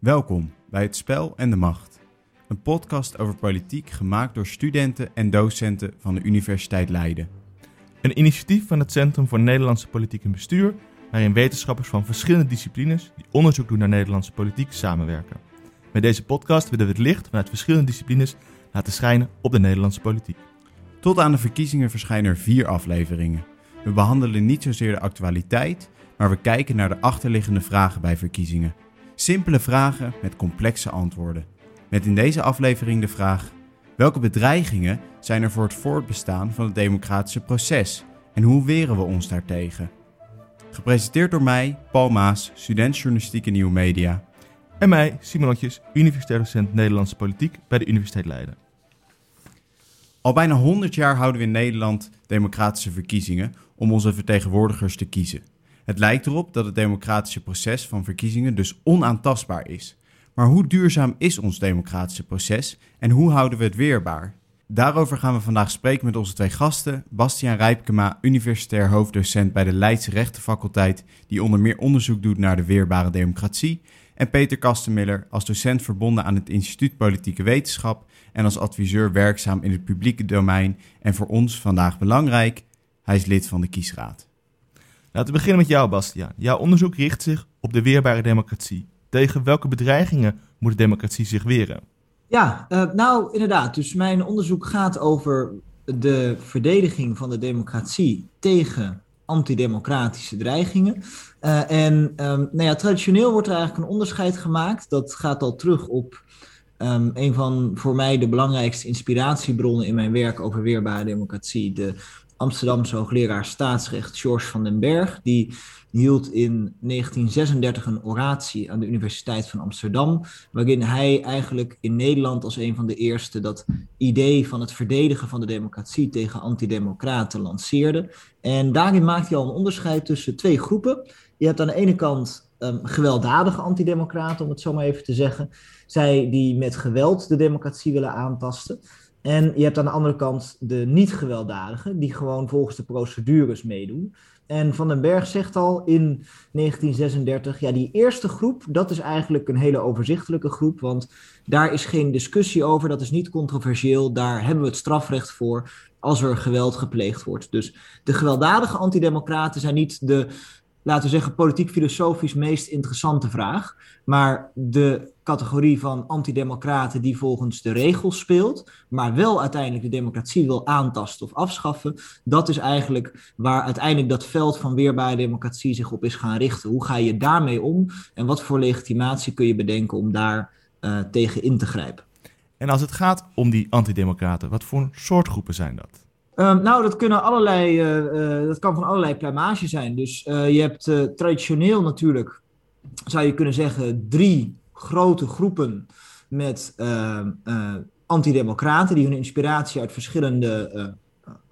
Welkom bij Het Spel en de Macht. Een podcast over politiek gemaakt door studenten en docenten van de Universiteit Leiden. Een initiatief van het Centrum voor Nederlandse Politiek en Bestuur, waarin wetenschappers van verschillende disciplines die onderzoek doen naar Nederlandse politiek samenwerken. Met deze podcast willen we het licht vanuit verschillende disciplines laten schijnen op de Nederlandse politiek. Tot aan de verkiezingen verschijnen er vier afleveringen. We behandelen niet zozeer de actualiteit, maar we kijken naar de achterliggende vragen bij verkiezingen. Simpele vragen met complexe antwoorden. Met in deze aflevering de vraag: welke bedreigingen zijn er voor het voortbestaan van het democratische proces en hoe weren we ons daartegen? Gepresenteerd door mij, Paul Maas, student journalistiek en nieuwe media. En mij, Simonotjes, universitair docent Nederlandse Politiek bij de Universiteit Leiden. Al bijna 100 jaar houden we in Nederland democratische verkiezingen om onze vertegenwoordigers te kiezen. Het lijkt erop dat het democratische proces van verkiezingen dus onaantastbaar is. Maar hoe duurzaam is ons democratische proces en hoe houden we het weerbaar? Daarover gaan we vandaag spreken met onze twee gasten. Bastiaan Rijpkema, universitair hoofddocent bij de Leidse Rechtenfaculteit, die onder meer onderzoek doet naar de weerbare democratie. En Peter Kastenmiller, als docent verbonden aan het Instituut Politieke Wetenschap en als adviseur werkzaam in het publieke domein. En voor ons vandaag belangrijk, hij is lid van de kiesraad. Laten we beginnen met jou, Bastiaan. Jouw onderzoek richt zich op de weerbare democratie. Tegen welke bedreigingen moet de democratie zich weren? Ja, uh, nou inderdaad. Dus mijn onderzoek gaat over de verdediging van de democratie tegen antidemocratische dreigingen. Uh, en um, nou ja, traditioneel wordt er eigenlijk een onderscheid gemaakt. Dat gaat al terug op um, een van voor mij de belangrijkste inspiratiebronnen in mijn werk over weerbare democratie. De Amsterdamse hoogleraar staatsrecht George van den Berg. Die hield in 1936 een oratie aan de Universiteit van Amsterdam, waarin hij eigenlijk in Nederland als een van de eerste dat idee van het verdedigen van de democratie tegen antidemocraten lanceerde. En daarin maakt hij al een onderscheid tussen twee groepen. Je hebt aan de ene kant um, gewelddadige antidemocraten, om het zo maar even te zeggen. Zij die met geweld de democratie willen aantasten. En je hebt aan de andere kant de niet-gewelddadigen, die gewoon volgens de procedures meedoen. En Van den Berg zegt al in 1936, ja, die eerste groep, dat is eigenlijk een hele overzichtelijke groep, want daar is geen discussie over, dat is niet controversieel, daar hebben we het strafrecht voor als er geweld gepleegd wordt. Dus de gewelddadige antidemocraten zijn niet de laten we zeggen, politiek-filosofisch meest interessante vraag. Maar de categorie van antidemocraten die volgens de regels speelt, maar wel uiteindelijk de democratie wil aantasten of afschaffen, dat is eigenlijk waar uiteindelijk dat veld van weerbare democratie zich op is gaan richten. Hoe ga je daarmee om en wat voor legitimatie kun je bedenken om daar uh, tegen in te grijpen? En als het gaat om die antidemocraten, wat voor soort groepen zijn dat? Um, nou, dat, kunnen allerlei, uh, uh, dat kan van allerlei plumage zijn. Dus uh, je hebt traditioneel natuurlijk, zou je kunnen zeggen, drie grote groepen met ehm, antidemocraten die hun inspiratie uit verschillende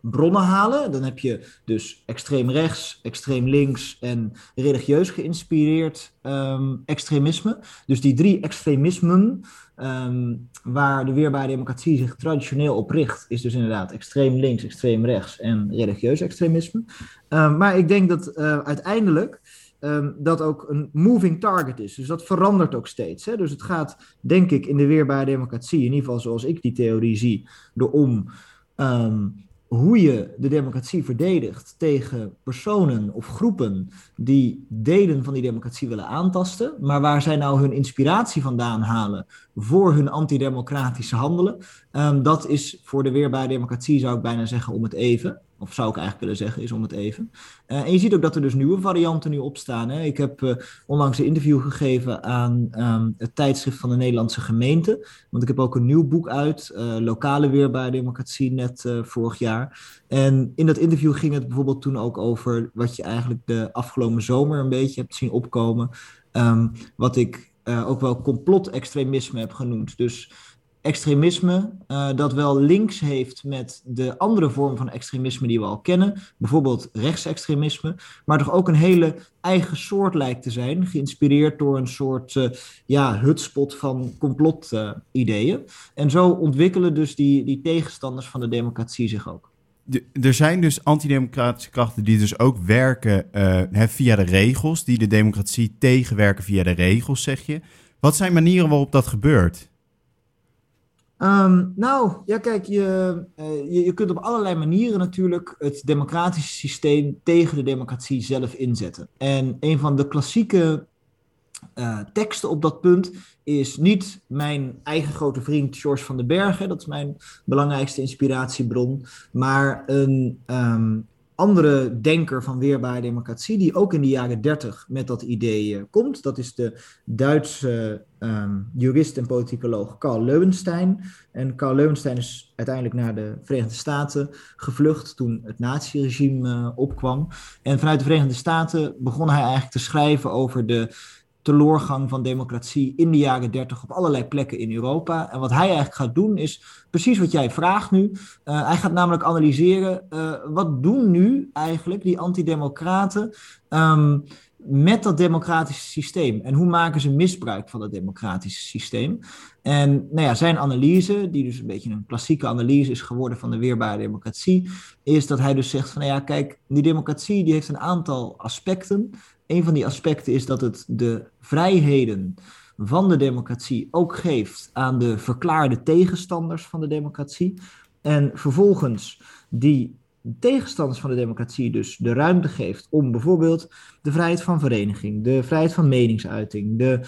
bronnen halen. Dan heb je dus extreem rechts, extreem links en religieus geïnspireerd um, extremisme. Dus die drie extremismen um, waar de weerbare democratie zich traditioneel op richt, is dus inderdaad extreem links, extreem rechts en religieus extremisme. Um, maar ik denk dat uh, uiteindelijk um, dat ook een moving target is. Dus dat verandert ook steeds. Hè? Dus het gaat, denk ik, in de weerbare democratie, in ieder geval zoals ik die theorie zie, erom hoe je de democratie verdedigt tegen personen of groepen die delen van die democratie willen aantasten, maar waar zij nou hun inspiratie vandaan halen voor hun antidemocratische handelen, um, dat is voor de weerbare democratie, zou ik bijna zeggen, om het even of zou ik eigenlijk willen zeggen, is om het even. Uh, en je ziet ook dat er dus nieuwe varianten nu opstaan. Hè. Ik heb uh, onlangs een interview gegeven aan um, het tijdschrift van de Nederlandse gemeente. Want ik heb ook een nieuw boek uit, uh, Lokale Weerbare Democratie, net vorig jaar. En in dat interview ging het bijvoorbeeld toen ook over wat je eigenlijk de afgelopen zomer een beetje hebt zien opkomen. Um, wat ik ook wel complotextremisme heb genoemd. Dus extremisme uh, dat wel links heeft met de andere vorm van extremisme die we al kennen, bijvoorbeeld rechtsextremisme, maar toch ook een hele eigen soort lijkt te zijn, geïnspireerd door een soort uh, ja, hutspot van complotideeën. Uh, en zo ontwikkelen dus die, die tegenstanders van de democratie zich ook. Er zijn dus antidemocratische krachten die dus ook werken via de regels, die de democratie tegenwerken via de regels, zeg je. Wat zijn manieren waarop dat gebeurt? Ehm, nou, ja, kijk, je, uh, je, je, kunt op allerlei manieren natuurlijk het democratische systeem tegen de democratie zelf inzetten. En een van de klassieke uh, teksten op dat punt is niet mijn eigen grote vriend George van den Bergen, dat is mijn belangrijkste inspiratiebron, maar een um, andere denker van weerbare democratie, die ook in de jaren dertig met dat idee uh, komt. Dat is de Duitse um, jurist en politicoloog Karl Leuwenstein. En Karl Leuwenstein is uiteindelijk naar de Verenigde Staten gevlucht toen het naziregime uh, opkwam. En vanuit de Verenigde Staten begon hij eigenlijk te schrijven over de teloorgang van democratie in de jaren 30 op allerlei plekken in Europa. En wat hij eigenlijk gaat doen is precies wat jij vraagt nu. Uh, hij gaat namelijk analyseren uh, wat doen nu eigenlijk die antidemocraten um, met dat democratische systeem en hoe maken ze misbruik van dat democratische systeem. En nou ja, zijn analyse, die dus een beetje een klassieke analyse is geworden van de weerbare democratie, is dat hij dus zegt van nou ja, kijk, die democratie die heeft een aantal aspecten een van die aspecten is dat het de vrijheden van de democratie ook geeft aan de verklaarde tegenstanders van de democratie. En vervolgens die tegenstanders van de democratie dus de ruimte geeft om bijvoorbeeld de vrijheid van vereniging, de vrijheid van meningsuiting, de,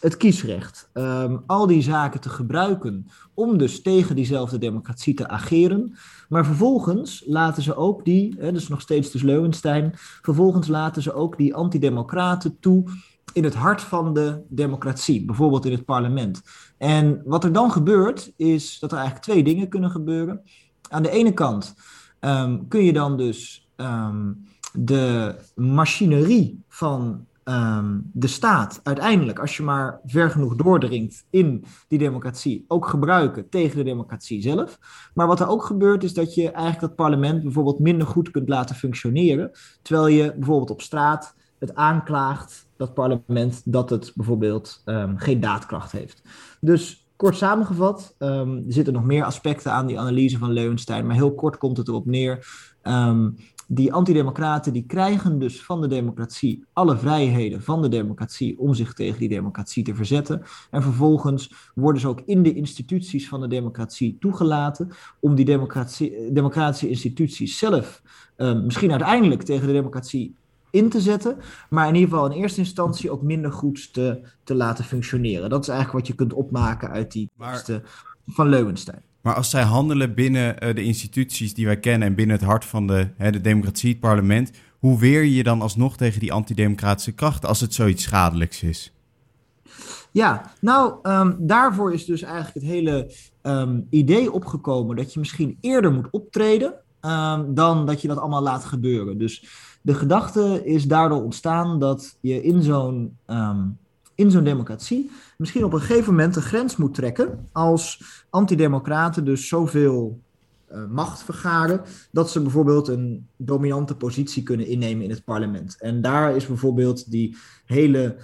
het kiesrecht, um, al die zaken te gebruiken om dus tegen diezelfde democratie te ageren. Maar vervolgens laten ze ook die, hè, dus nog steeds dus Leuwenstein, vervolgens laten ze ook die antidemocraten toe in het hart van de democratie, bijvoorbeeld in het parlement. En wat er dan gebeurt, is dat er eigenlijk twee dingen kunnen gebeuren. Aan de ene kant um, kun je dan dus um, de machinerie van um, de staat uiteindelijk, als je maar ver genoeg doordringt in die democratie, ook gebruiken tegen de democratie zelf. Maar wat er ook gebeurt, is dat je eigenlijk dat parlement bijvoorbeeld minder goed kunt laten functioneren. Terwijl je bijvoorbeeld op straat het aanklaagt, dat parlement, dat het bijvoorbeeld um, geen daadkracht heeft. Dus kort samengevat, er zitten nog meer aspecten aan die analyse van Leuwenstein, maar heel kort komt het erop neer. Die antidemocraten die krijgen dus van de democratie alle vrijheden van de democratie om zich tegen die democratie te verzetten. En vervolgens worden ze ook in de instituties van de democratie toegelaten om die democratie, democratische instituties zelf um, misschien uiteindelijk tegen de democratie in te zetten, maar in ieder geval in eerste instantie ook minder goed te, te laten functioneren. Dat is eigenlijk wat je kunt opmaken uit die teksten van Leuwenstein. Maar als zij handelen binnen uh, de instituties die wij kennen en binnen het hart van de, hè, de democratie, het parlement, hoe weer je dan alsnog tegen die antidemocratische krachten als het zoiets schadelijks is? Ja, nou, um, daarvoor is dus eigenlijk het hele um, idee opgekomen dat je misschien eerder moet optreden um, dan dat je dat allemaal laat gebeuren. Dus de gedachte is daardoor ontstaan dat je in zo'n in zo'n democratie misschien op een gegeven moment een grens moet trekken als antidemocraten dus zoveel uh, macht vergaren dat ze bijvoorbeeld een dominante positie kunnen innemen in het parlement. En daar is bijvoorbeeld die hele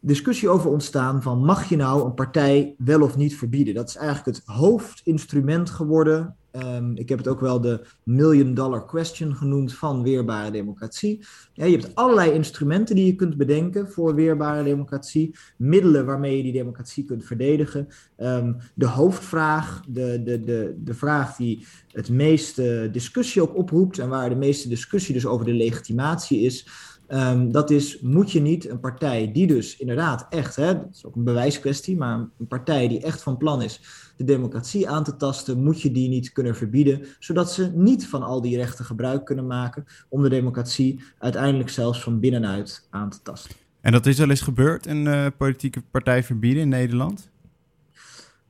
discussie over ontstaan van mag je nou een partij wel of niet verbieden? Dat is eigenlijk het hoofdinstrument geworden Um, ik heb het ook wel de million dollar question genoemd van weerbare democratie. Je hebt allerlei instrumenten die je kunt bedenken voor weerbare democratie. Middelen waarmee je die democratie kunt verdedigen. Um, de hoofdvraag, de, de, de, de vraag die het meeste discussie ook oproept en waar de meeste discussie dus over de legitimatie is. Um, dat is, moet je niet een partij die dus inderdaad echt, hè, dat is ook een bewijskwestie, maar een partij die echt van plan is de democratie aan te tasten, moet je die niet kunnen verbieden, zodat ze niet van al die rechten gebruik kunnen maken om de democratie uiteindelijk zelfs van binnenuit aan te tasten. En dat is al eens gebeurd, een uh, politieke partij verbieden in Nederland?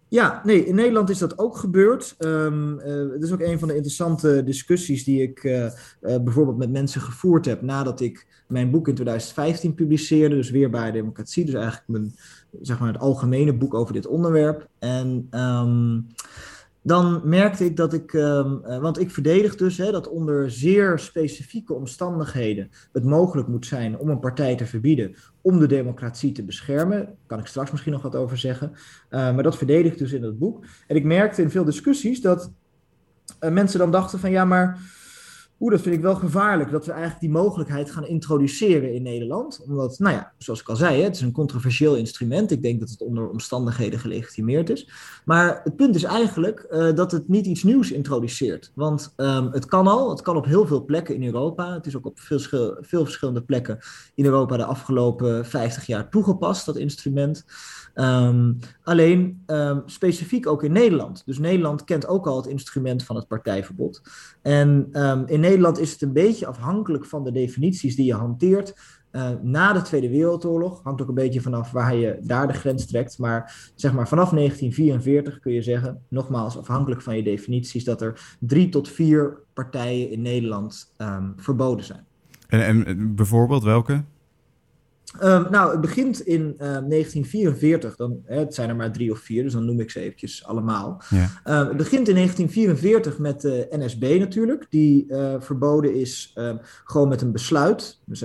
Ja, nee, in Nederland is dat ook gebeurd. Um, uh, het is ook een van de interessante discussies die ik uh, uh, bijvoorbeeld met mensen gevoerd heb nadat ik mijn boek in 2015 publiceerde, dus Weerbare Democratie, dus eigenlijk mijn, zeg maar het algemene boek over dit onderwerp. En um, dan merkte ik dat ik, um, uh, want ik verdedig dus hè, dat onder zeer specifieke omstandigheden het mogelijk moet zijn om een partij te verbieden om de democratie te beschermen. Daar kan ik straks misschien nog wat over zeggen. Uh, maar dat verdedig ik dus in het boek. En ik merkte in veel discussies dat uh, mensen dan dachten van ja, maar Oeh, dat vind ik wel gevaarlijk, dat we eigenlijk die mogelijkheid gaan introduceren in Nederland. Omdat, nou ja, zoals ik al zei, het is een controversieel instrument. Ik denk dat het onder omstandigheden gelegitimeerd is. Maar het punt is eigenlijk uh, dat het niet iets nieuws introduceert. Want um, het kan al, het kan op heel veel plekken in Europa. Het is ook op veel, veel verschillende plekken in Europa de afgelopen 50 jaar toegepast, dat instrument. Um, alleen um, specifiek ook in Nederland. Dus Nederland kent ook al het instrument van het partijverbod. En um, in Nederland is het een beetje afhankelijk van de definities die je hanteert. Uh, na de Tweede Wereldoorlog, hangt ook een beetje vanaf waar je daar de grens trekt. Maar zeg maar vanaf 1944 kun je zeggen, nogmaals afhankelijk van je definities, dat er drie tot vier partijen in Nederland verboden zijn. En, en bijvoorbeeld welke? Um, nou, het begint in uh, ehm, 1944. Dan, hè, het zijn er maar drie of vier, dus dan noem ik ze eventjes allemaal. Ja. Uh, het begint in 1944 met de NSB natuurlijk, die uh, verboden is gewoon met een besluit. Dus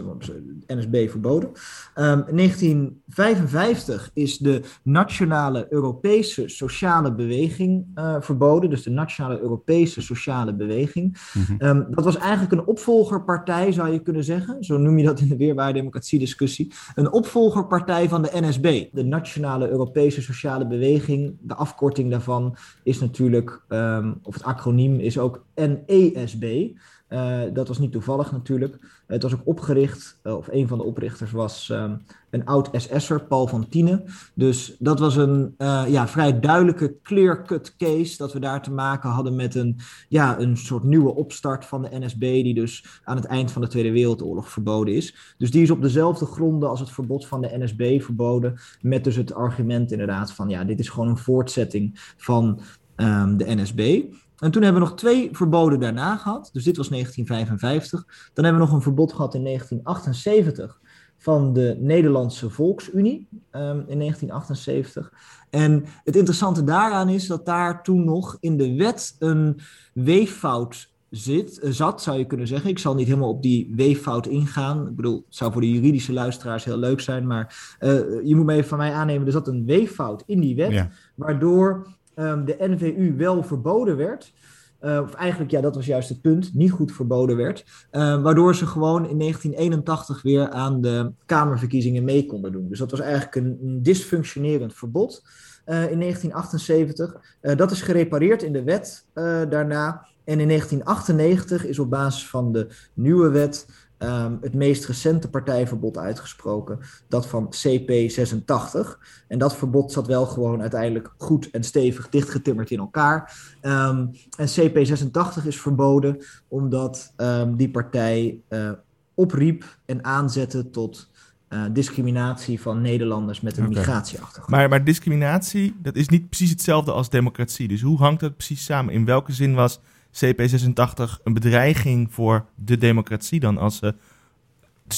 NSB verboden. in 1955 is de Nationale Europese Sociale Beweging eh, verboden. Dus de Nationale Europese Sociale Beweging. Mm dat was eigenlijk een opvolgerpartij, zou je kunnen zeggen. Zo noem je dat in de weerbaar democratie-discussie een opvolgerpartij van de NSB, de Nationale Europese Sociale Beweging. De afkorting daarvan is natuurlijk, um, of het acroniem is ook NESB. Uh, dat was niet toevallig natuurlijk. Het was ook opgericht, uh, of een van de oprichters was um, een oud SS'er, Paul van Tienen. Dus dat was een uh, ja, vrij duidelijke clear-cut case dat we daar te maken hadden met een, ja, een soort nieuwe opstart van de NSB, die dus aan het eind van de Tweede Wereldoorlog verboden is. Dus die is op dezelfde gronden als het verbod van de NSB verboden, met dus het argument inderdaad van ja, dit is gewoon een voortzetting van um, de NSB. En toen hebben we nog twee verboden daarna gehad. Dus dit was 1955. Dan hebben we nog een verbod gehad in 1978 van de Nederlandse Volksunie um, in 1978. En het interessante daaraan is dat daar toen nog in de wet een weeffout zit, eh, zat, zou je kunnen zeggen. Ik zal niet helemaal op die weeffout ingaan. Ik bedoel, het zou voor de juridische luisteraars heel leuk zijn, maar uh, je moet me even van mij aannemen, er zat een weeffout in die wet, ja. waardoor um, de NVU wel verboden werd. Uh, of eigenlijk, ja, dat was juist het punt, niet goed verboden werd. Uh, waardoor ze gewoon in 1981 weer aan de Kamerverkiezingen mee konden doen. Dus dat was eigenlijk een, een dysfunctionerend verbod uh, in 1978. dat is gerepareerd in de wet daarna. En in 1998 is op basis van de nieuwe wet um, het meest recente partijverbod uitgesproken, dat van CP86. En dat verbod zat wel gewoon uiteindelijk goed en stevig dichtgetimmerd in elkaar. Um, en CP86 is verboden omdat um, die partij uh, opriep en aanzette tot uh, discriminatie van Nederlanders met een okay. migratieachtergrond. Maar, maar discriminatie, dat is niet precies hetzelfde als democratie. Dus hoe hangt dat precies samen? In welke zin was CP86 een bedreiging voor de democratie dan als ze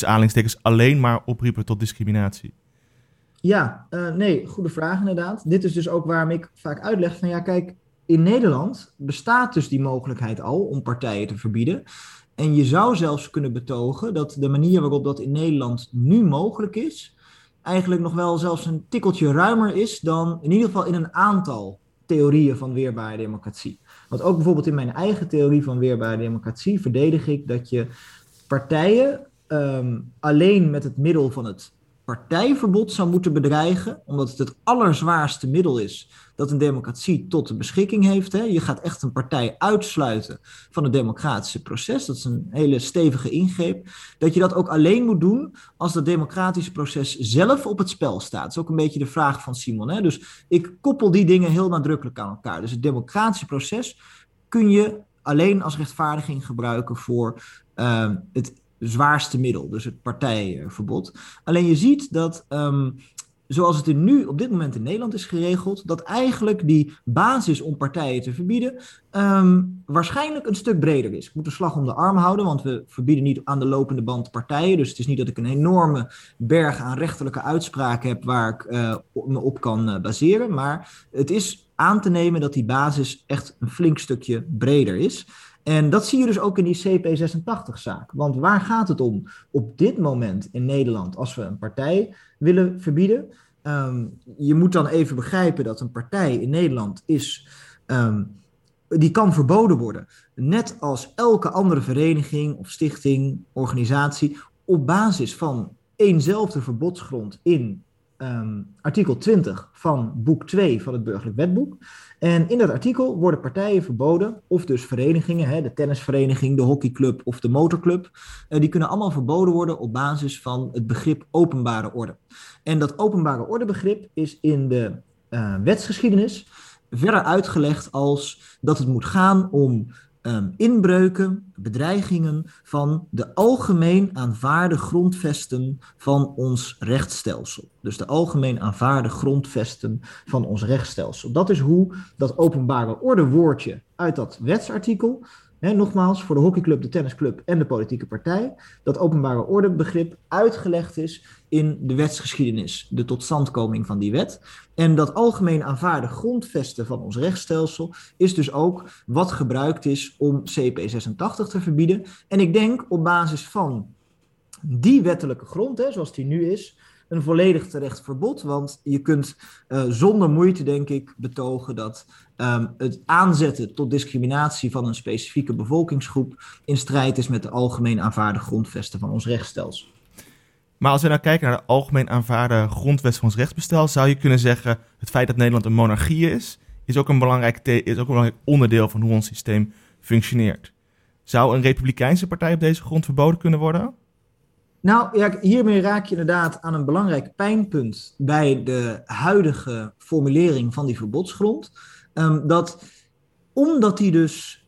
aanhalingstekens alleen maar opriepen tot discriminatie? Ja, uh, nee, goede vraag inderdaad. Dit is dus ook waarom ik vaak uitleg van ja, kijk, in Nederland bestaat dus die mogelijkheid al om partijen te verbieden. En je zou zelfs kunnen betogen dat de manier waarop dat in Nederland nu mogelijk is, eigenlijk nog wel zelfs een tikkeltje ruimer is dan in ieder geval in een aantal theorieën van weerbare democratie. Want ook bijvoorbeeld in mijn eigen theorie van weerbare democratie verdedig ik dat je partijen um, alleen met het middel van het partijverbod zou moeten bedreigen, omdat het het allerzwaarste middel is dat een democratie tot de beschikking heeft. Hè. Je gaat echt een partij uitsluiten van het democratische proces. Dat is een hele stevige ingreep. Dat je dat ook alleen moet doen als dat democratische proces zelf op het spel staat. Dat is ook een beetje de vraag van Simon. Hè. Dus ik koppel die dingen heel nadrukkelijk aan elkaar. Dus het democratische proces kun je alleen als rechtvaardiging gebruiken voor uh, het zwaarste middel, dus het partijverbod. Alleen je ziet dat, um, zoals het nu op dit moment in Nederland is geregeld, dat eigenlijk die basis om partijen te verbieden um, waarschijnlijk een stuk breder is. Ik moet de slag om de arm houden, want we verbieden niet aan de lopende band partijen. Dus het is niet dat ik een enorme berg aan rechterlijke uitspraken heb waar ik uh, me op kan uh, baseren, maar het is aan te nemen dat die basis echt een flink stukje breder is. En dat zie je dus ook in die CP86-zaak. Want waar gaat het om op dit moment in Nederland als we een partij willen verbieden? Um, je moet dan even begrijpen dat een partij in Nederland is um, die kan verboden worden. Net als elke andere vereniging of stichting, organisatie, op basis van eenzelfde verbodsgrond in um, artikel 20 van boek 2 van het burgerlijk wetboek. En in dat artikel worden partijen verboden, of dus verenigingen, hè, de tennisvereniging, de hockeyclub of de motorclub, uh, die kunnen allemaal verboden worden op basis van het begrip openbare orde. En dat openbare ordebegrip is in de uh, wetsgeschiedenis verder uitgelegd als dat het moet gaan om um, inbreuken, bedreigingen van de algemeen aanvaarde grondvesten van ons rechtsstelsel. Dus de algemeen aanvaarde grondvesten van ons rechtsstelsel. Dat is hoe dat openbare orde woordje uit dat wetsartikel nogmaals, voor de hockeyclub, de tennisclub en de politieke partij, dat openbare ordebegrip uitgelegd is in de wetsgeschiedenis, de totstandkoming van die wet. En dat algemeen aanvaarde grondvesten van ons rechtsstelsel is dus ook wat gebruikt is om CP86 te verbieden. En ik denk op basis van die wettelijke grond, hè, zoals die nu is, een volledig terecht verbod. Want je kunt uh, zonder moeite, denk ik, betogen dat um, het aanzetten tot discriminatie van een specifieke bevolkingsgroep in strijd is met de algemeen aanvaarde grondvesten van ons rechtsstelsel. Maar als we nou kijken naar de algemeen aanvaarde grondwet van ons rechtsbestel, zou je kunnen zeggen: het feit dat Nederland een monarchie is, is ook een belangrijk, is ook een belangrijk onderdeel van hoe ons systeem functioneert. Zou een republikeinse partij op deze grond verboden kunnen worden? Nou, hiermee raak je inderdaad aan een belangrijk pijnpunt bij de huidige formulering van die verbodsgrond. Um, dat omdat die dus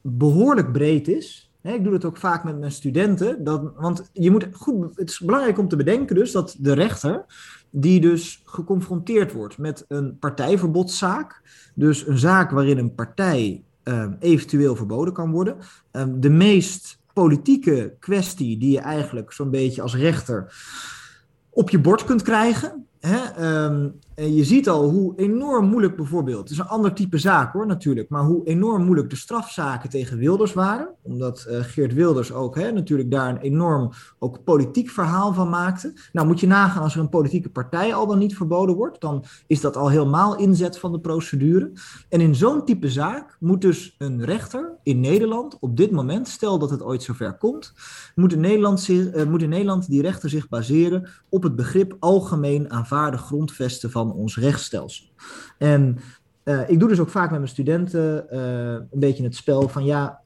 behoorlijk breed is, hè, ik doe het ook vaak met mijn studenten, dat, want je moet goed, het is belangrijk om te bedenken dus dat de rechter, die dus geconfronteerd wordt met een partijverbodszaak, dus een zaak waarin een partij um, eventueel verboden kan worden, um, de meest politieke kwestie die je eigenlijk zo'n beetje als rechter op je bord kunt krijgen. Hè? Um, je ziet al hoe enorm moeilijk bijvoorbeeld, het is een ander type zaak hoor natuurlijk, maar hoe enorm moeilijk de strafzaken tegen Wilders waren. Omdat uh, Geert Wilders ook hè, natuurlijk daar een enorm ook politiek verhaal van maakte. Nou moet je nagaan als er een politieke partij al dan niet verboden wordt, dan is dat al helemaal inzet van de procedure. En in zo'n type zaak moet dus een rechter in Nederland op dit moment, stel dat het ooit zover komt, moet in Nederland, uh, moet in Nederland die rechter zich baseren op het begrip algemeen aanvaarde grondvesten van ons rechtsstelsel. En uh, ik doe dus ook vaak met mijn studenten uh, een beetje het spel van ja,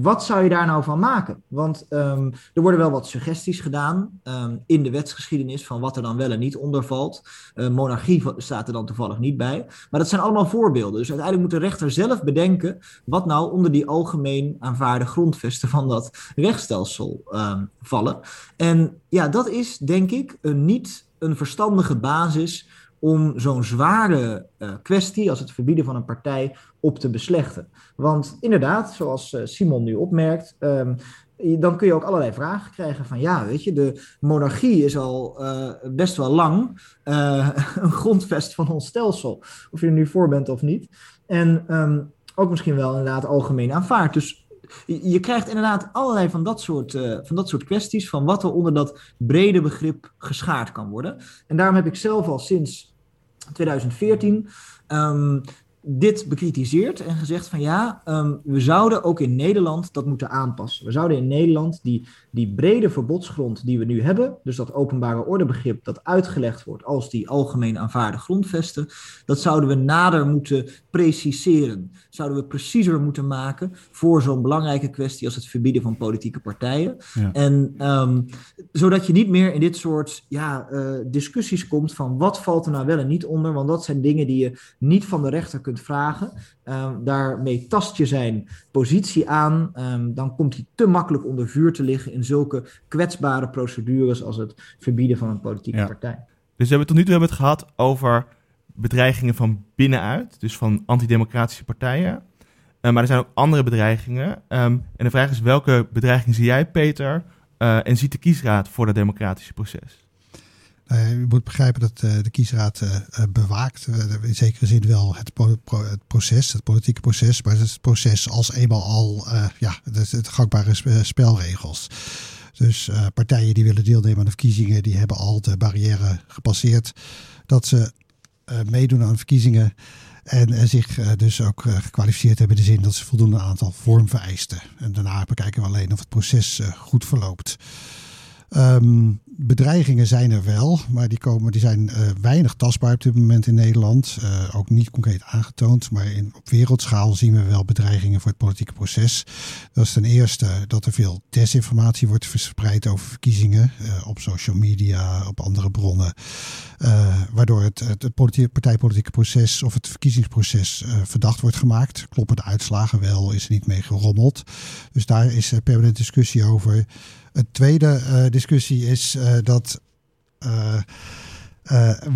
wat zou je daar nou van maken? Want um, er worden wel wat suggesties gedaan um, in de wetsgeschiedenis van wat er dan wel en niet onder valt. Uh, monarchie staat er dan toevallig niet bij. Maar dat zijn allemaal voorbeelden. Dus uiteindelijk moet de rechter zelf bedenken wat nou onder die algemeen aanvaarde grondvesten van dat rechtsstelsel um, vallen. En ja, dat is denk ik een niet een verstandige basis om zo'n zware uh, kwestie als het verbieden van een partij op te beslechten. Want inderdaad, zoals uh, Simon nu opmerkt, um, dan kun je ook allerlei vragen krijgen van ja, weet je, de monarchie is al uh, best wel lang een grondvest van ons stelsel. Of je er nu voor bent of niet. En um, ook misschien wel inderdaad algemeen aanvaard. Dus je krijgt inderdaad allerlei van dat, soort, van dat soort kwesties, van wat er onder dat brede begrip geschaard kan worden. En daarom heb ik zelf al sinds 2014 um, dit bekritiseerd en gezegd van ja, um, we zouden ook in Nederland dat moeten aanpassen. We zouden in Nederland die, die brede verbodsgrond die we nu hebben, dus dat openbare ordebegrip dat uitgelegd wordt als die algemeen aanvaarde grondvesten, dat zouden we nader moeten preciseren. Zouden we preciezer moeten maken voor zo'n belangrijke kwestie als het verbieden van politieke partijen. Ja. En um, zodat je niet meer in dit soort ja, uh, discussies komt van wat valt er nou wel en niet onder, want dat zijn dingen die je niet van de rechter kunt vragen. Um, daarmee tast je zijn positie aan. Um, dan komt hij te makkelijk onder vuur te liggen in zulke kwetsbare procedures als het verbieden van een politieke ja. partij. Dus we hebben tot nu toe hebben het gehad over bedreigingen van binnenuit, dus van antidemocratische partijen. Uh, maar er zijn ook andere bedreigingen. Um, en de vraag is, welke bedreiging zie jij, Peter, uh, en ziet de kiesraad voor dat democratische proces? Uh, u moet begrijpen dat uh, de kiesraad uh, bewaakt, in zekere zin wel het, pro pro het, proces, het politieke proces, maar het proces als eenmaal al, ja, het, gangbare sp spelregels. Dus partijen die willen deelnemen aan de verkiezingen, die hebben al de barrière gepasseerd dat ze meedoen aan verkiezingen. En zich dus ook gekwalificeerd hebben in de zin dat ze voldoende aantal vormvereisten. En daarna bekijken we alleen of het proces goed verloopt. Um, bedreigingen zijn er wel, maar die, komen, die zijn uh, weinig tastbaar op dit moment in Nederland. Uh, ook niet concreet aangetoond, maar in, op wereldschaal zien we wel bedreigingen voor het politieke proces. Dat is ten eerste dat er veel desinformatie wordt verspreid over verkiezingen uh, op social media, op andere bronnen. waardoor het, het, het partijpolitieke proces of het verkiezingsproces verdacht wordt gemaakt. Kloppen de uitslagen wel, is er niet mee gerommeld. Dus daar is permanent discussie over. Een tweede uh, discussie is uh, dat uh,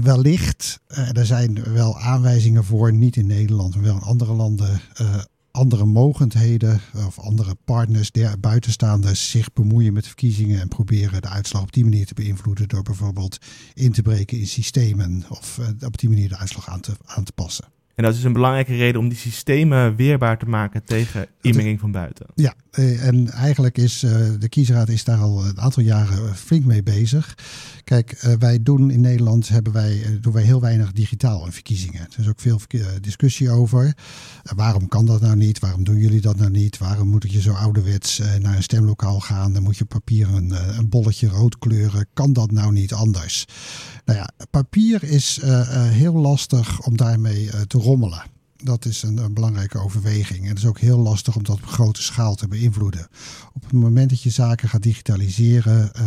wellicht, er zijn wel aanwijzingen voor, niet in Nederland, maar wel in andere landen, andere mogendheden of andere partners, der buitenstaanders, zich bemoeien met verkiezingen en proberen de uitslag op die manier te beïnvloeden door bijvoorbeeld in te breken in systemen of op die manier de uitslag aan te, aan te passen. En dat is een belangrijke reden om die systemen weerbaar te maken tegen inmenging van buiten. Ja, eh, en eigenlijk is uh, de kiesraad is daar al een aantal jaren flink mee bezig. Kijk, wij doen in Nederland hebben wij, doen wij heel weinig digitaal in verkiezingen. Er is ook veel discussie over. waarom kan dat nou niet? Waarom doen jullie dat nou niet? Waarom moet je zo ouderwets naar een stemlokaal gaan? Dan moet je papier een, een bolletje rood kleuren. Kan dat nou niet anders? Nou ja, papier is heel lastig om daarmee te rommelen. Dat is een, belangrijke overweging. En het is ook heel lastig om dat op grote schaal te beïnvloeden. Op het moment dat je zaken gaat digitaliseren, uh,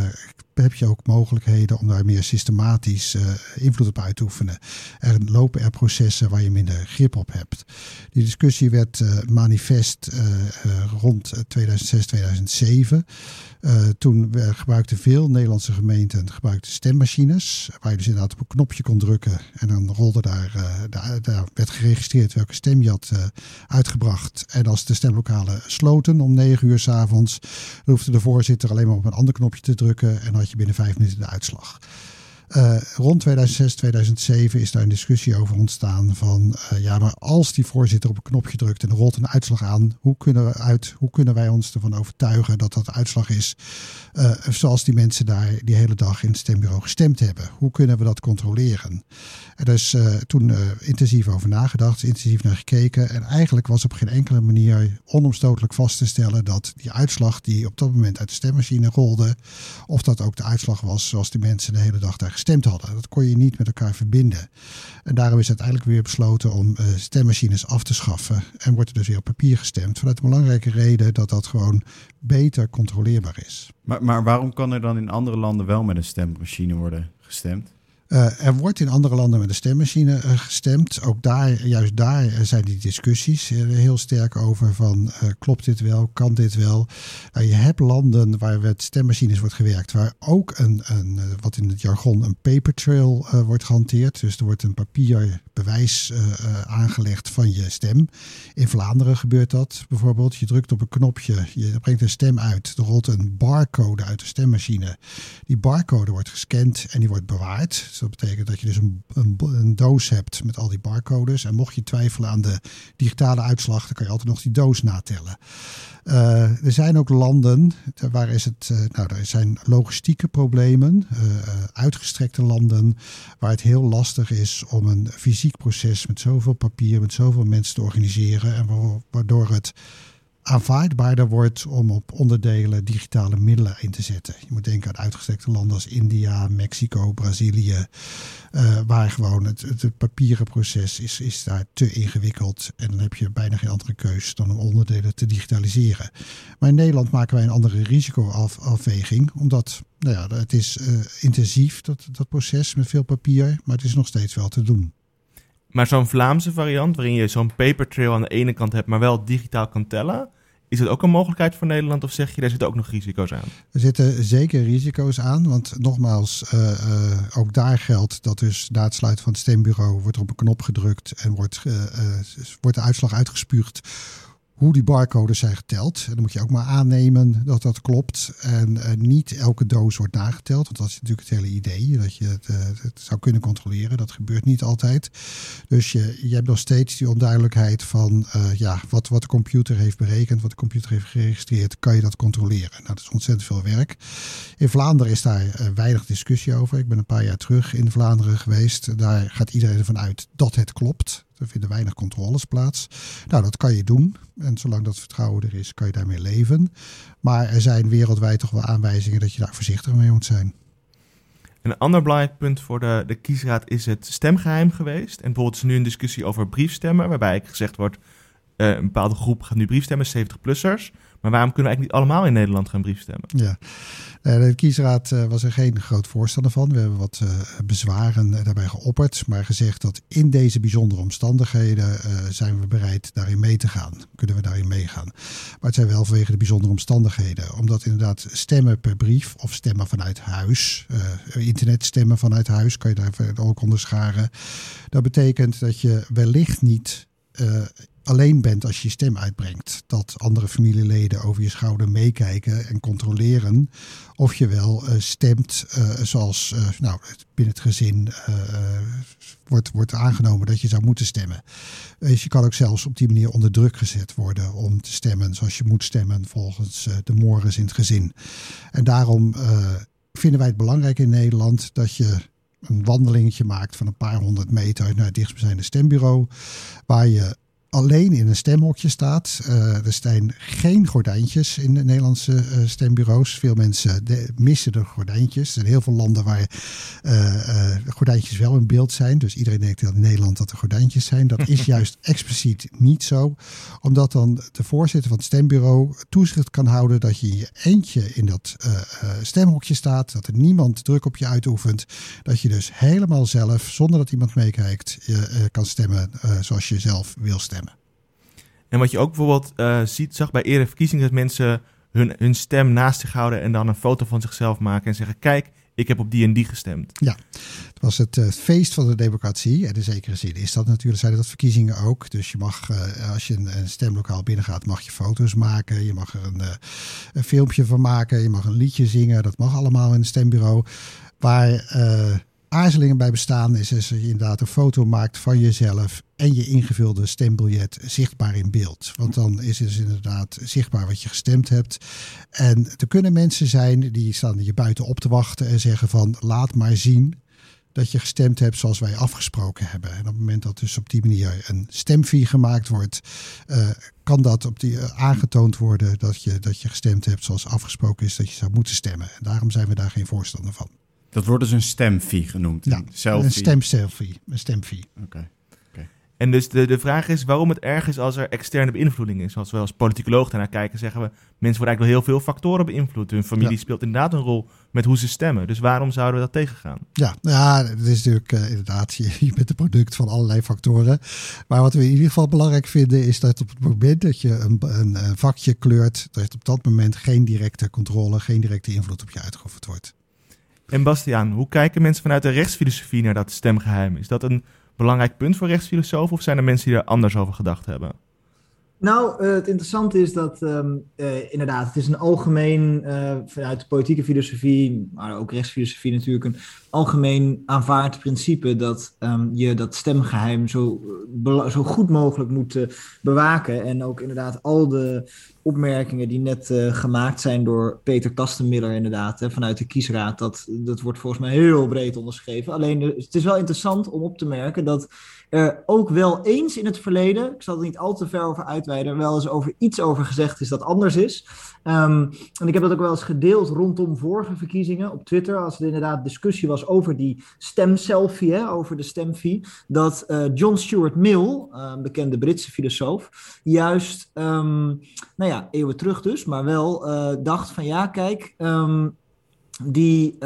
heb je ook mogelijkheden om daar meer systematisch uh, invloed op uit te oefenen. Er lopen er processen waar je minder grip op hebt. Die discussie werd uh, manifest rond 2006, 2007. Uh, toen gebruikten veel Nederlandse gemeenten gebruikten stemmachines. Waar je dus inderdaad op een knopje kon drukken. En dan rolde daar, daar, werd geregistreerd welke stem je had uitgebracht. En als de stemlokalen sloten om negen uur s'avonds, hoefde de voorzitter alleen maar op een ander knopje te drukken. En had je binnen vijf minuten de uitslag. Uh, rond 2006, 2007 is daar een discussie over ontstaan van uh, ja, maar als die voorzitter op een knopje drukt en er rolt een uitslag aan, hoe kunnen, we uit, hoe kunnen wij ons ervan overtuigen dat dat uitslag is uh, zoals die mensen daar die hele dag in het stembureau gestemd hebben? Hoe kunnen we dat controleren? Er is toen intensief over nagedacht, intensief naar gekeken en eigenlijk was op geen enkele manier onomstotelijk vast te stellen dat die uitslag die op dat moment uit de stemmachine rolde, of dat ook de uitslag was zoals die mensen de hele dag daar gestemd hadden. Dat kon je niet met elkaar verbinden. En daarom is uiteindelijk weer besloten om uh, stemmachines af te schaffen. En wordt er dus weer op papier gestemd. Vanuit de belangrijke reden dat dat gewoon beter controleerbaar is. Maar, maar waarom kan er dan in andere landen wel met een stemmachine worden gestemd? Uh, er wordt in andere landen met een stemmachine uh, gestemd. Ook daar, juist daar zijn die discussies heel sterk over van klopt dit wel, kan dit wel. Je hebt landen waar met stemmachines wordt gewerkt, waar ook een, een wat in het jargon een paper trail wordt gehanteerd. Dus er wordt een papier bewijs aangelegd van je stem. In Vlaanderen gebeurt dat bijvoorbeeld. Je drukt op een knopje, je brengt een stem uit. Er rolt een barcode uit de stemmachine. Die barcode wordt gescand en die wordt bewaard dat betekent dat je dus een, een, een, doos hebt met al die barcodes. En mocht je twijfelen aan de digitale uitslag, dan kan je altijd nog die doos natellen. Uh, er zijn ook landen waar is het, uh, nou, er zijn logistieke problemen, uitgestrekte landen waar het heel lastig is om een fysiek proces met zoveel papier, met zoveel mensen te organiseren en waardoor het aanvaardbaarder wordt om op onderdelen digitale middelen in te zetten. Je moet denken aan uitgestrekte landen als India, Mexico, Brazilië, uh, waar gewoon het, het, papieren proces is, is daar te ingewikkeld. En dan heb je bijna geen andere keus dan om onderdelen te digitaliseren. Maar in Nederland maken wij een andere risicoafweging, omdat nou ja, het is uh, intensief, dat, dat proces met veel papier, maar het is nog steeds wel te doen. Maar zo'n Vlaamse variant, waarin je zo'n paper trail aan de ene kant hebt, maar wel digitaal kan tellen. Is dat ook een mogelijkheid voor Nederland of zeg je, daar zitten ook nog risico's aan? Er zitten zeker risico's aan, want nogmaals, uh, uh, ook daar geldt dat dus na het sluiten van het stembureau wordt er op een knop gedrukt en wordt, uh, wordt de uitslag uitgespuugd hoe die barcodes zijn geteld. En dan moet je ook maar aannemen dat dat klopt. En uh, niet elke doos wordt nageteld. Want dat is natuurlijk het hele idee. Dat je het, uh, het, zou kunnen controleren. Dat gebeurt niet altijd. Dus je, je hebt nog steeds die onduidelijkheid van uh, ja, wat, wat de computer heeft berekend. Wat de computer heeft geregistreerd. Kan je dat controleren? Nou, dat is ontzettend veel werk. In Vlaanderen is daar weinig discussie over. Ik ben een paar jaar terug in Vlaanderen geweest. Daar gaat iedereen ervan uit dat het klopt. Er vinden weinig controles plaats. Nou, dat kan je doen. En zolang dat vertrouwen er is, kan je daarmee leven. Maar er zijn wereldwijd toch wel aanwijzingen dat je daar voorzichtig mee moet zijn. Een ander belangrijk punt voor de, de kiesraad is het stemgeheim geweest. En bijvoorbeeld is nu een discussie over briefstemmen, waarbij gezegd wordt, uh, een bepaalde groep gaat nu briefstemmen, 70-plussers. Maar waarom kunnen we eigenlijk niet allemaal in Nederland gaan briefstemmen? Ja, de kiesraad eh, was er geen groot voorstander van. We hebben wat uh, bezwaren daarbij geopperd, maar gezegd dat in deze bijzondere omstandigheden zijn we bereid daarin mee te gaan. Kunnen we daarin meegaan. Maar het zijn wel vanwege de bijzondere omstandigheden. Omdat inderdaad stemmen per brief of stemmen vanuit huis, internetstemmen vanuit huis, kan je daar ook onderscharen. Dat betekent dat je wellicht niet alleen bent als je je stem uitbrengt. Dat andere familieleden over je schouder meekijken en controleren of je wel uh, stemt uh, zoals uh, nou, binnen het gezin wordt, wordt aangenomen dat je zou moeten stemmen. Dus je kan ook zelfs op die manier onder druk gezet worden om te stemmen zoals je moet stemmen volgens de mores in het gezin. En daarom vinden wij het belangrijk in Nederland dat je een wandelingetje maakt van een paar honderd meter naar het dichtstbijzijnde stembureau. Waar je alleen in een stemhokje staat. Uh, er zijn geen gordijntjes in de Nederlandse uh, stembureaus. Veel mensen de, missen de gordijntjes. Er zijn heel veel landen waar uh, gordijntjes wel in beeld zijn. Dus iedereen denkt dat in Nederland dat er gordijntjes zijn. Dat is juist expliciet niet zo. Omdat dan de voorzitter van het stembureau toezicht kan houden dat je in je eentje in dat stemhokje staat. Dat er niemand druk op je uitoefent. Dat je dus helemaal zelf, zonder dat iemand meekijkt, kan stemmen zoals je zelf wil stemmen. En wat je ook bijvoorbeeld uh, ziet, zag bij eerdere verkiezingen, dat mensen hun, hun stem naast zich houden en dan een foto van zichzelf maken en zeggen: Kijk, ik heb op die en die gestemd. Ja, het was het uh, feest van de democratie. En in zekere zin is dat natuurlijk, zijn dat verkiezingen ook. Dus je mag, uh, als je een, stemlokaal binnengaat, mag je foto's maken. Je mag er een, een, filmpje van maken. Je mag een liedje zingen. Dat mag allemaal in een stembureau. Waar aarzelingen bij bestaan is als je inderdaad een foto maakt van jezelf en je ingevulde stembiljet zichtbaar in beeld. Want dan is het dus inderdaad zichtbaar wat je gestemd hebt. En er kunnen mensen zijn die staan je buiten op te wachten en zeggen van laat maar zien dat je gestemd hebt zoals wij afgesproken hebben. En op het moment dat dus op die manier een stemvie gemaakt wordt, uh, kan dat op die, uh, aangetoond worden dat je, dat je gestemd hebt zoals afgesproken is dat je zou moeten stemmen. En daarom zijn we daar geen voorstander van. Dat wordt dus een stemfee genoemd. Ja, selfie. een stemselfie. Een stemfee. Oké. Okay. Okay. En dus de, de vraag is waarom het erg is als er externe beïnvloeding is. Als we als politicoloog daarnaar kijken, zeggen we... mensen worden eigenlijk door heel veel factoren beïnvloed. Hun familie ja. speelt inderdaad een rol met hoe ze stemmen. Dus waarom zouden we dat tegengaan? Ja, ja het is natuurlijk uh, inderdaad... Je, je bent een product van allerlei factoren. Maar wat we in ieder geval belangrijk vinden... is dat op het moment dat je een, een, een vakje kleurt... dat op dat moment geen directe controle... geen directe invloed op je uitgeoefend wordt. En Bastiaan, hoe kijken mensen vanuit de rechtsfilosofie naar dat stemgeheim? Is dat een belangrijk punt voor rechtsfilosofen of zijn er mensen die er anders over gedacht hebben? Nou, uh, het interessante is dat um, uh, inderdaad, het is een algemeen, uh, vanuit de politieke filosofie, maar ook rechtsfilosofie natuurlijk, een algemeen aanvaard principe dat um, je dat stemgeheim zo, zo goed mogelijk moet bewaken. En ook inderdaad al de opmerkingen die net gemaakt zijn door Peter Kastenmiller inderdaad, hè, vanuit de kiesraad, dat, dat wordt volgens mij heel breed onderschreven. Alleen, het is wel interessant om op te merken dat er ook wel eens in het verleden, ik zal er niet al te ver over uitweiden, wel eens over iets over gezegd is dat anders is. Um, en ik heb dat ook wel eens gedeeld rondom vorige verkiezingen op Twitter, als er inderdaad discussie was over die stemselfie, hè, over de stemfee, dat uh, John Stuart Mill, uh, bekende Britse filosoof, juist, um, nou ja, eeuwen terug dus, maar wel dacht van ja, kijk, um, die,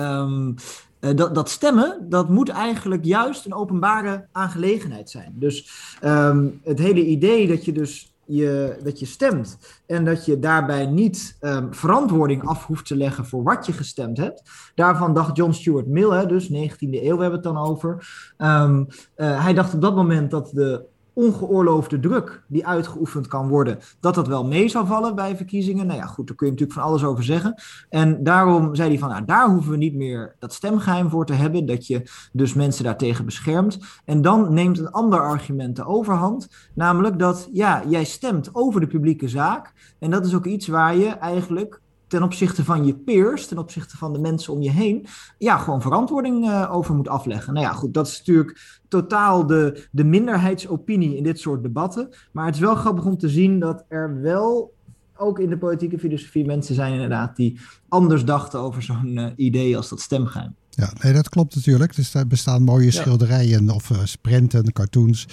dat, dat, stemmen, dat moet eigenlijk juist een openbare aangelegenheid zijn. Dus um, het hele idee dat je dus je, dat je stemt en dat je daarbij niet um, verantwoording af hoeft te leggen voor wat je gestemd hebt. Daarvan dacht John Stuart Mill, hè, dus 19e eeuw hebben we het dan over. Um, uh, hij dacht op dat moment dat de ongeoorloofde druk die uitgeoefend kan worden, dat dat wel mee zou vallen bij verkiezingen. Nou ja, goed, daar kun je natuurlijk van alles over zeggen. En daarom zei hij van, nou, daar hoeven we niet meer dat stemgeheim voor te hebben, dat je dus mensen daartegen beschermt. En dan neemt een ander argument de overhand, namelijk dat, ja, jij stemt over de publieke zaak. En dat is ook iets waar je eigenlijk ten opzichte van je peers, ten opzichte van de mensen om je heen, ja, gewoon verantwoording uh, over moet afleggen. Nou ja, goed, dat is natuurlijk totaal de, de minderheidsopinie in dit soort debatten. Maar het is wel grappig om te zien dat er wel ook in de politieke filosofie mensen zijn inderdaad die anders dachten over zo'n uh, idee als dat stemgeheim. Ja, nee, dat klopt natuurlijk. Dus er bestaan mooie schilderijen of uh, sprenten, cartoons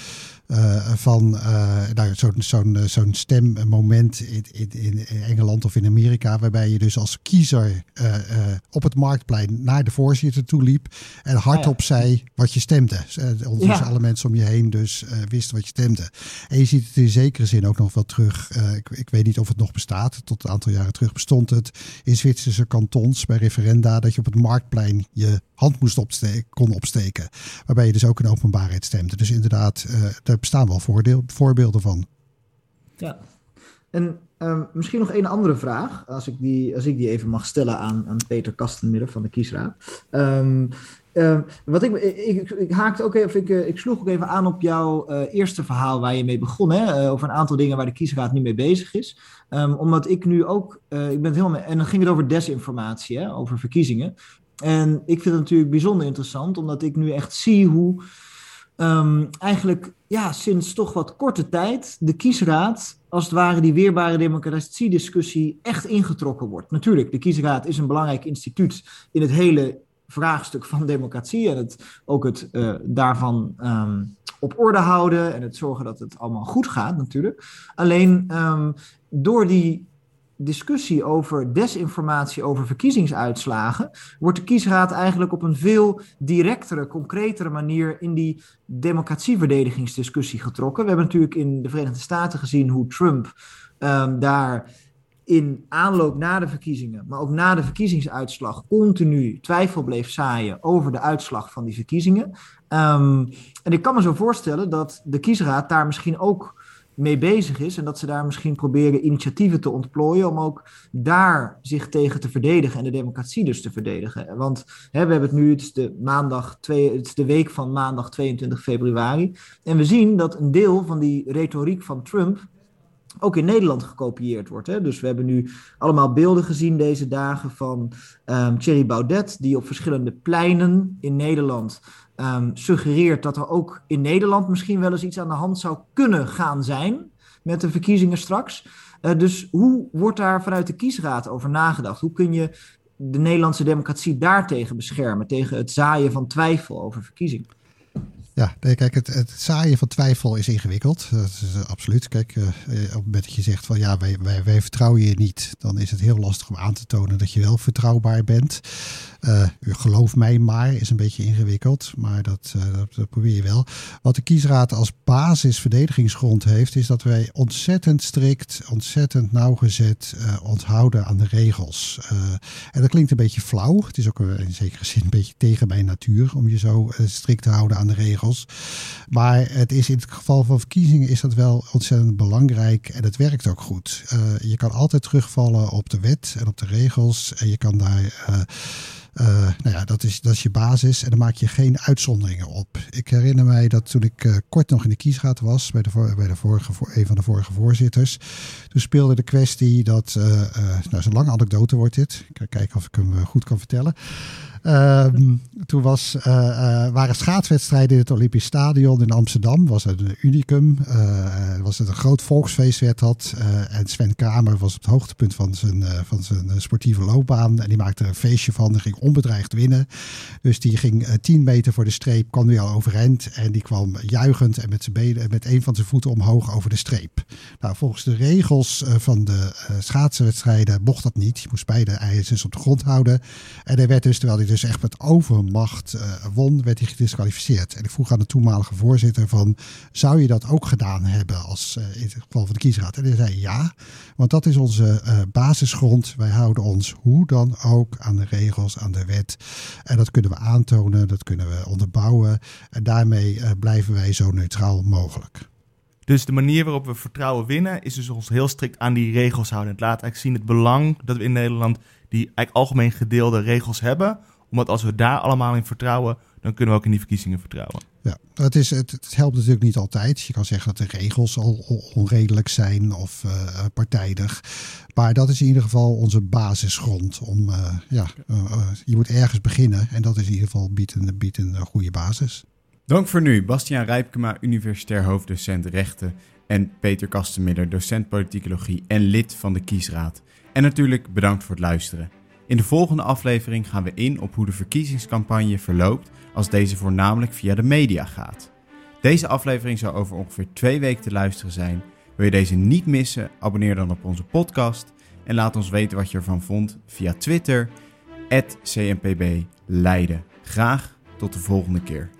uh, van uh, nou, zo'n zo'n zo'n stemmoment in, in, in, Engeland of in Amerika, waarbij je dus als kiezer op het marktplein naar de voorzitter toe liep en hardop ja. zei wat je stemde. Ondertussen ja. alle mensen om je heen dus wisten wat je stemde. En je ziet het in zekere zin ook nog wel terug. Ik, ik, weet niet of het nog bestaat. Tot een aantal jaren terug bestond het in Zwitserse kantons bij referenda dat je op het marktplein je hand moest opsteken, kon opsteken. Waarbij je dus ook in openbaarheid stemde. Dus inderdaad, daar bestaan wel voorbeelden van. Ja, en um, misschien nog een andere vraag, als ik die, als ik die even mag stellen aan, aan Peter Kastenmidden van de Kiesraad. Um, um, wat ik, ik, ik, ook even, ik, ik sloeg ook even aan op jouw eerste verhaal waar je mee begon, hè, over een aantal dingen waar de Kiesraad nu mee bezig is. omdat ik nu ook, ik ben het en dan ging het over desinformatie, hè, over verkiezingen. En ik vind het natuurlijk bijzonder interessant, omdat ik nu echt zie hoe um, eigenlijk ja, sinds toch wat korte tijd de kiesraad, als het ware die weerbare democratiediscussie, echt ingetrokken wordt. Natuurlijk, de kiesraad is een belangrijk instituut in het hele vraagstuk van democratie en het, ook het uh, daarvan um, op orde houden en het zorgen dat het allemaal goed gaat natuurlijk. Alleen um, door die discussie over desinformatie over verkiezingsuitslagen, wordt de kiesraad eigenlijk op een veel directere, concretere manier in die democratieverdedigingsdiscussie getrokken. We hebben natuurlijk in de Verenigde Staten gezien hoe Trump um, daar in aanloop na de verkiezingen, maar ook na de verkiezingsuitslag, continu twijfel bleef zaaien over de uitslag van die verkiezingen. Um, en ik kan me zo voorstellen dat de kiesraad daar misschien ook mee bezig is. En dat ze daar misschien proberen initiatieven te ontplooien om ook daar zich tegen te verdedigen en de democratie dus te verdedigen. Want hè, we hebben het nu, het is, de maandag twee, het is de week van maandag 22 februari. En we zien dat een deel van die retoriek van Trump ook in Nederland gekopieerd wordt. Hè? Dus we hebben nu allemaal beelden gezien deze dagen van um, Thierry Baudet, die op verschillende pleinen in Nederland um, suggereert dat er ook in Nederland misschien wel eens iets aan de hand zou kunnen gaan zijn met de verkiezingen straks. Uh, dus hoe wordt daar vanuit de kiesraad over nagedacht? Hoe kun je de Nederlandse democratie daartegen beschermen, tegen het zaaien van twijfel over verkiezingen? Ja, kijk, het, het zaaien van twijfel is ingewikkeld. Dat is uh, absoluut. Kijk, uh, op het moment dat je zegt van ja, wij, wij, wij, vertrouwen je niet, dan is het heel lastig om aan te tonen dat je wel vertrouwbaar bent. Uh, geloof mij maar, is een beetje ingewikkeld, maar dat, dat, dat, probeer je wel. Wat de kiesraad als basisverdedigingsgrond heeft, is dat wij ontzettend strikt, ontzettend nauwgezet onthouden aan de regels. en dat klinkt een beetje flauw. Het is ook in zekere zin een beetje tegen mijn natuur om je zo strikt te houden aan de regels. Maar het is in het geval van verkiezingen is dat wel ontzettend belangrijk en het werkt ook goed. Uh, je kan altijd terugvallen op de wet en op de regels en je kan daar. Uh, nou ja, dat is, dat is je basis en dan maak je geen uitzonderingen op. Ik herinner mij dat toen ik uh, kort nog in de kiesraad was, bij, de, bij de vorige, een van de vorige voorzitters, toen speelde de kwestie dat, uh, nou zo'n lange anekdote wordt dit, ik ga kijken of ik hem goed kan vertellen. Um, toen was, uh, uh, waren schaatswedstrijden in het Olympisch Stadion in Amsterdam. Was het een unicum. Uh, was het een groot volksfeest werd dat. en Sven Kramer was op het hoogtepunt van zijn, van zijn sportieve loopbaan. En die maakte er een feestje van. Die ging onbedreigd winnen. Dus die ging 10 meter voor de streep. Kwam weer al overeind. En die kwam juichend en met, zijn benen, met een van zijn voeten omhoog over de streep. Nou, volgens de regels van de schaatswedstrijden mocht dat niet. Je moest beide ijzers op de grond houden. En hij werd dus, terwijl hij dus echt met overmacht uh, won, werd hij gedisqualificeerd. En ik vroeg aan de toenmalige voorzitter van, zou je dat ook gedaan hebben als uh, in het geval van de kiesraad? En hij zei ja, want dat is onze uh, basisgrond. Wij houden ons hoe dan ook aan de regels, aan de wet. En dat kunnen we aantonen, dat kunnen we onderbouwen. En daarmee blijven wij zo neutraal mogelijk. Dus de manier waarop we vertrouwen winnen is dus ons heel strikt aan die regels houden. Het laat eigenlijk zien het belang dat we in Nederland die eigenlijk algemeen gedeelde regels hebben. Omdat als we daar allemaal in vertrouwen, dan kunnen we ook in die verkiezingen vertrouwen. Ja, het, is, het, het helpt natuurlijk niet altijd. Je kan zeggen dat de regels al onredelijk zijn of uh, partijdig. Maar dat is in ieder geval onze basisgrond. Om, uh, ja, uh, je moet ergens beginnen en dat is in ieder geval biedt een, biedt een goede basis. Dank voor nu, Bastiaan Rijpkema, universitair hoofddocent rechten en Peter Kastenmidder, docent politicologie en lid van de kiesraad. En natuurlijk bedankt voor het luisteren. In de volgende aflevering gaan we in op hoe de verkiezingscampagne verloopt als deze voornamelijk via de media gaat. Deze aflevering zal over ongeveer twee weken te luisteren zijn. Wil je deze niet missen? Abonneer dan op onze podcast en laat ons weten wat je ervan vond via Twitter, @cmpb Leiden. Graag tot de volgende keer.